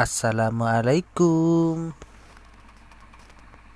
Assalamualaikum.